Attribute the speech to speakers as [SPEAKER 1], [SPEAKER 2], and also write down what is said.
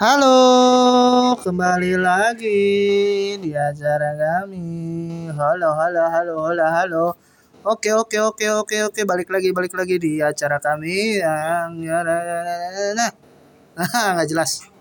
[SPEAKER 1] Halo, kembali lagi di acara kami. Halo, halo, halo, halo, halo. Oke, oke, oke, oke, oke. Balik lagi, balik lagi di acara kami yang nah, nggak jelas.